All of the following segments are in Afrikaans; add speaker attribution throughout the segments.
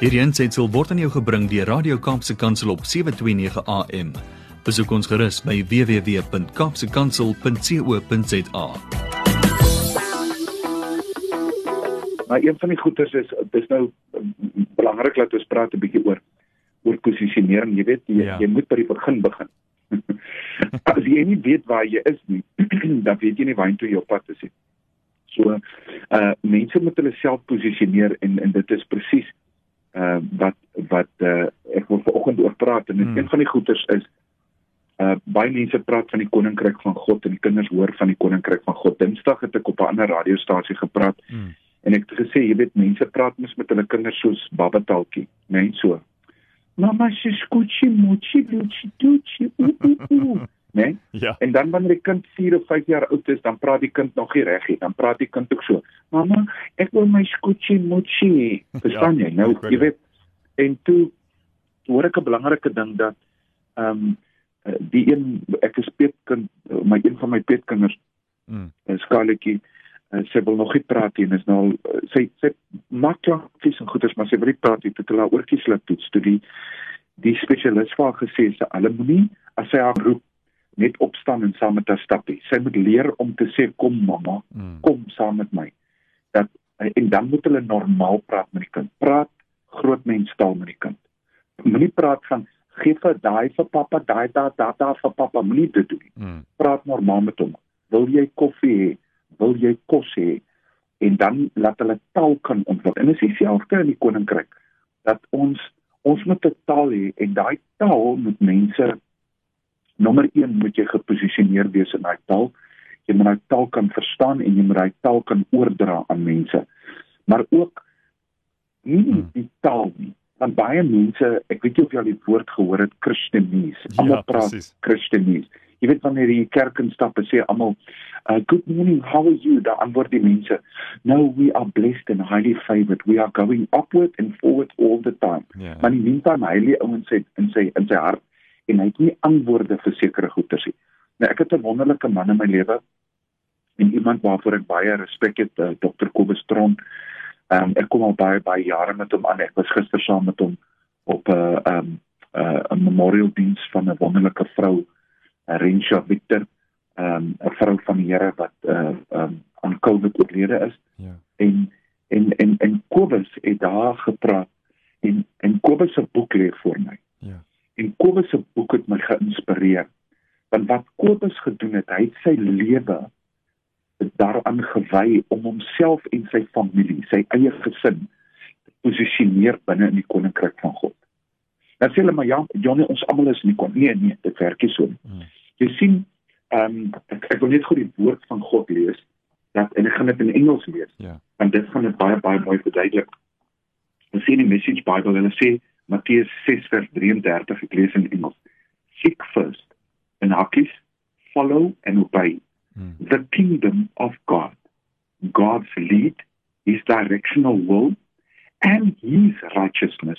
Speaker 1: Hierdie aanseit word aan jou gebring deur Radio Kaapse Kansel op 7:29 AM. Besoek ons gerus by www.kapsekansel.co.za.
Speaker 2: Maar een van die goeters is dis nou belangrik dat ons praat 'n bietjie oor oor posisionering. Jy weet jy,
Speaker 3: Ja.
Speaker 2: jy moet by die begin begin. As jy nie weet waar jy is nie, dan weet jy nie waartoe jy op pad is nie. So uh mense moet hulle self posisioneer en en dit is presies uh wat wat uh ek wil vanoggend oor praat en
Speaker 3: Hmm.
Speaker 2: een van die goeters is uh baie mense praat van die koninkryk van God en die kinders hoor van die koninkryk van God. Dinsdag het ek op 'n ander radiostasie gepraat
Speaker 3: Mm.
Speaker 2: En ek het gesê, jy weet, mense praat mos met hulle kinders soos babbataaltjie, net so. Mamma sê skutjie mochi luchi duchi. Nee?
Speaker 3: Ja.
Speaker 2: En dan wanneer die kind 4 of 5 jaar oud is, dan praat die kind nog nie reg nie. Dan praat die kind ook so. Mamma, ek wil my skutjie mochi. Verstaan
Speaker 3: Ja,
Speaker 2: jy? Nou, jy weet, en toe hoor ek 'n belangrike ding dat ehm um, die een ek is peetkind, my een van my peetkinders
Speaker 3: Mm.
Speaker 2: skaletjie uh, sy wil nog nie praat nie en is nou al, uh, sy sy maak klankies en goeders maar sy wil nie praat nie toe hulle oortjies laat toets toe die die spesialis vir haar gesê sy hulle moenie as sy haar roep net opstaan en saam met haar stap nie sy moet leer om te sê kom mamma
Speaker 3: Mm.
Speaker 2: kom saam met my dat en dan moet hulle normaal praat met die kind praat groot menstaal met die kind moenie praat van gee vir daai vir pappa daai daai daai daai vir pappa moenie dit doen nie
Speaker 3: Mm.
Speaker 2: praat normaal met hom. Wil jy koffie hê? Wil jy kos hê? En dan laat hulle taal kan ontwikkel. En dis dieselfde in die koninkryk dat ons ons moet 'n taal hê en daai taal moet mense nommer 1 moet jy geposisioneer wees in daai taal. Jy moet daai taal kan verstaan en jy moet daai taal kan oordra aan mense. Maar ook nie
Speaker 3: Hmm.
Speaker 2: die taal nie. Want baie mense, ek weet nie of jy al die woord gehoor het Christenese. Almal
Speaker 3: Ja,
Speaker 2: praat. Christenese. Jy weet wanneer jy die kerk instap en sê almal, uh, "Good morning, how are you?" Dan antwoord die mense, "No, we are blessed and highly favored. We are going upward and forward all the time."
Speaker 3: Ja.
Speaker 2: Maar in die meantime hy lê ouens sê in sy in sy hart en hy het nie antwoorde vir sekere goeters nie. Nou ek het 'n wonderlike man in my lewe en iemand waarvoor ek baie respek het, uh, Dr. Kobus Tron. Ehm um, ek kom al baie baie jare met hom aan. Ek was gister saam met hom op 'n uh, ehm um, uh, 'n memorial diens van 'n wonderlike vrou, uh, Rensha Victor, ehm um, 'n vrou van die Here wat uh ehm um, aan COVID oorlede is
Speaker 3: Ja.
Speaker 2: en en en en Kobus het daar gepraat en en Kobus se boek lê voor my.
Speaker 3: Ja.
Speaker 2: En Kobus se boek het my geïnspireer. Want wat Kobus gedoen het, hy het sy lewe daaraan gewy om homself en sy familie, sy eie gesin te posisioneer binne in die koninkryk van God. Dan sê hulle maar ja, Johnny, ons almal is nie kon. Nee, nee, dit werk nie so nie.
Speaker 3: Mm.
Speaker 2: Jy sien, ehm um, ek, ek wil net gou die woord van God lees dat en ek gaan dit in Engels lees
Speaker 3: Ja.
Speaker 2: want dit gaan dit baie baie mooi verduidelik. Ons sien die Message Bible hulle sê Matteus 6 vers 33 ek lees in Engels. Seek first and hakkies follow and obey
Speaker 3: Mm.
Speaker 2: the kingdom of God. God's lead, his directional will and his righteousness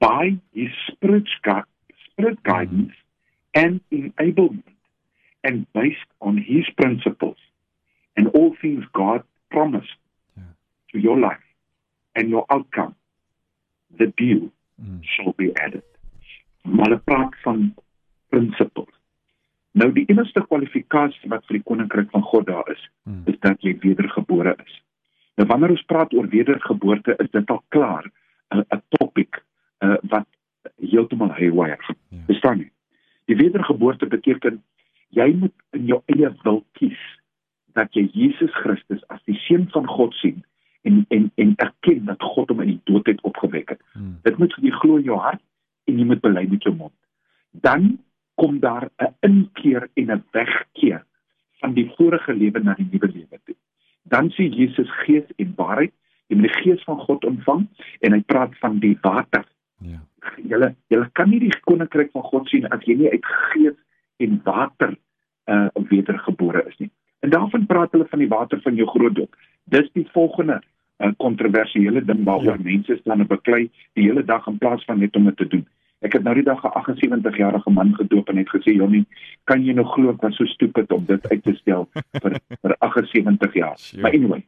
Speaker 2: by his spirit's gu- spirit guidance and enablement and based on his principles and all things God promised
Speaker 3: Yeah.
Speaker 2: to your life and your outcome, the deal
Speaker 3: Mm.
Speaker 2: shall be added. Maar hulle praat van principles. Nou die enigste kwalifikasie wat vir die koninkryk van God daar is,
Speaker 3: Mm.
Speaker 2: is dat jy wedergebore is. Nou wanneer ons praat oor wedergeboorte, is dit al klaar 'n 'n topic uh, wat heeltemal haywire.
Speaker 3: Ja.
Speaker 2: Verstaan jy? Die wedergeboorte beteken jy moet in jou eie wil kies dat jy Jesus Christus as die seun van God sien en en en erken dat God hom uit die dood het opgewek het.
Speaker 3: Mm.
Speaker 2: Dit moet jy glo in jou hart en jy moet bely met jou mond. Dan kom daar 'n inkeer en 'n wegkeer van die vorige lewe na die nuwe lewe toe. Dan sê Jesus gees en waarheid, jy moet die gees van God ontvang en hy praat van die water.
Speaker 3: Ja.
Speaker 2: Julle julle kan nie die koninkryk van God sien as jy nie uit gees en water uh wedergebore is nie. En daarvan praat hulle van die water van jou groot doop. Dis die volgende uh, kontroversiële ding waaroor ja. mense staan en beklei die hele dag in plaas van net om dit te doen. Ek het nou die dag 'n 78-jarige man gedoop en het gesê, "Jonnie, kan jy nou glo ek was so stupid om dit uit te stel vir vir 78 jaar."
Speaker 3: Sure.
Speaker 2: Maar anyway,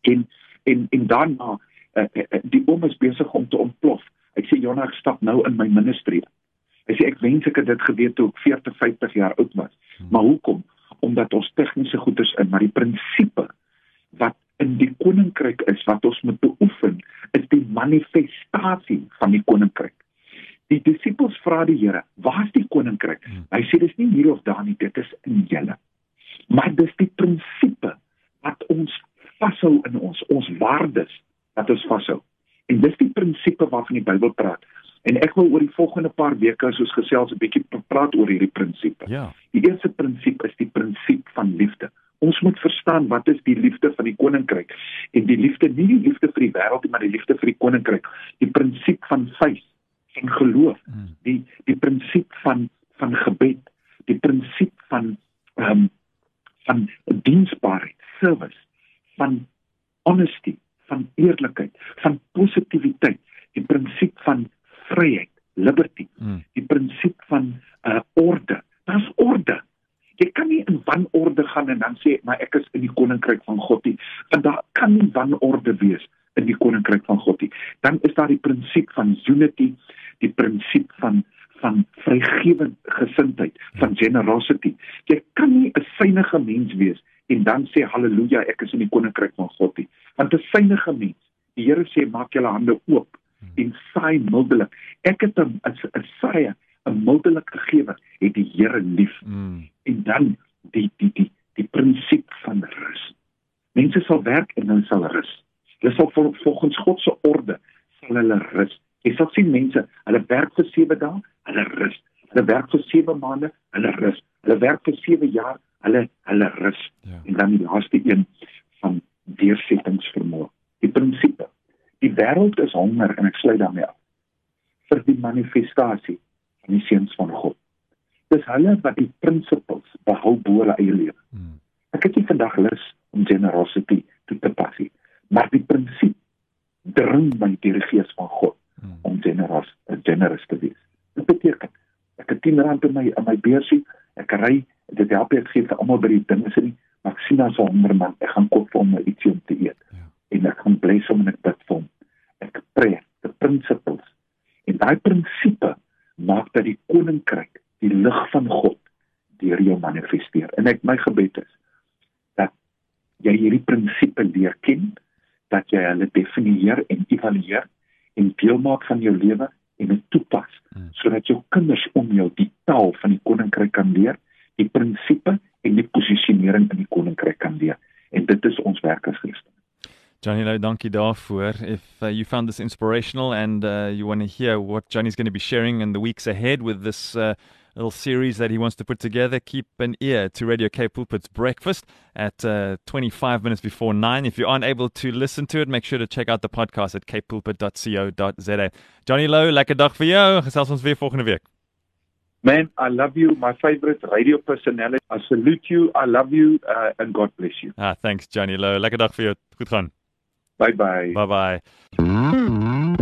Speaker 2: en en en daarna uh, uh, die oom is besig om te ontplof. Ek sê Jonna, ek stap nou in my ministry. Hy sê ek wens ek het dit geweet toe ek 40, 50 jaar oud was. Hmm. Maar hoekom? Omdat ons tegniese goeders in, maar die prinsipe wat in die koninkryk is wat ons moet beoefen, is die manifestasie van die koninkryk. Vra die Here, "Waar is die koninkryk?" Hmm. Hy sê dis nie hier of daar nie, dit is in julle. Maar dis die prinsipe wat ons vashou in ons, ons waardes wat ons vashou. En dis die prinsipe waarvan die Bybel praat. En ek wil oor die volgende paar weke as ons gesels 'n bietjie praat oor hierdie prinsipe.
Speaker 1: Ja.
Speaker 2: Die eerste prinsip is die prinsip van liefde. Ons moet verstaan wat is die liefde van die koninkryk en die liefde nie die liefde vir die wêreld nie, maar die liefde vir die koninkryk. Die prinsip van faith, van geloof, hmm. die die prinsip van van gebed, die prinsip van ehm um, van diensbaarheid, service, van honesty, van eerlikheid, van positiwiteit, die prinsip van vryheid, liberty, mm. die prinsip van uh orde. Daar's orde. Jy kan nie in wanorde gaan en dan sê maar ek is in die koninkryk van God nie. Want daar kan nie wanorde wees in die koninkryk van God nie. Dan is daar die prinsip van unity, die prinsip van van vrygewend gesindheid, van generosity. Jy kan nie 'n synige mens wees en dan sê haleluja, ek is in die koninkryk van God nie. Want 'n synige mens, die Here sê maak julle hande oop en saai mildelik. Ek het 'n 'n saai 'n mildelike gewer het die Here lief. Mm. En dan die die die die prinsip van rus. Mense sal werk en hulle sal rus. Hulle sal vol, volgens God se orde sal hulle rus. Jy sal sien mense, hulle werk vir 7 dae, hulle rus. Hulle werk vir 7 maande, hulle rus. Hulle werk vir 7 jaar, hulle hulle rus. Ja. En dan die laaste een van deursettingsvermoë. Die prinsipe Die wêreld is honger en ek sluit daarmee af vir die manifestasie van die seuns van God. Dis hulle wat die principles behou bo hulle eie lewe. Hmm. Ek het nie vandag lus om generosity toe te pas nie, maar die prinsip dring my deur die gees van God. Om generous, generous te wees. Dit beteken ek het 10 rand in my in my beursie, ek ry, dit help ek gee vir almal by die dinge sien, maar ek sien as 'n honger man, ek gaan koop vir hom ietsie om te eet. Ja. En ek gaan bless hom en ek bid vir hom ek preek the principles en daai prinsipe maak dat die koninkryk die lig van God deur jou manifesteer en ek my gebed is dat jy hierdie prinsipe leer ken dat jy hulle definieer en evalueer en deel maak van jou lewe en dit toepas hmm. sodat jou kinders om jou die taal van die koninkryk kan leer die prinsipe en die posisionering in die koninkryk kan leer en dit is ons werk as Christen
Speaker 1: Johnny Lowe, dankie daarvoor. If uh, you found this inspirational and uh, you want to hear what Johnny's going to be sharing in the weeks ahead with this uh, little series that he wants to put together, keep an ear to Radio K Pulpit's Breakfast at uh, 25 minutes before 9. If you aren't able to listen to it, make sure to check out the podcast at kpulpit.co.za. Johnny Lowe, lekker dag vir jou. Gesels ons weer volgende week.
Speaker 2: Man, I love you, my favorite radio personality. I salute you, I love you, uh, and God bless you.
Speaker 1: Ah, thanks, Johnny Lowe. Lekker dag vir jou. Goed gaan.
Speaker 2: Bye bye.
Speaker 1: Bye bye.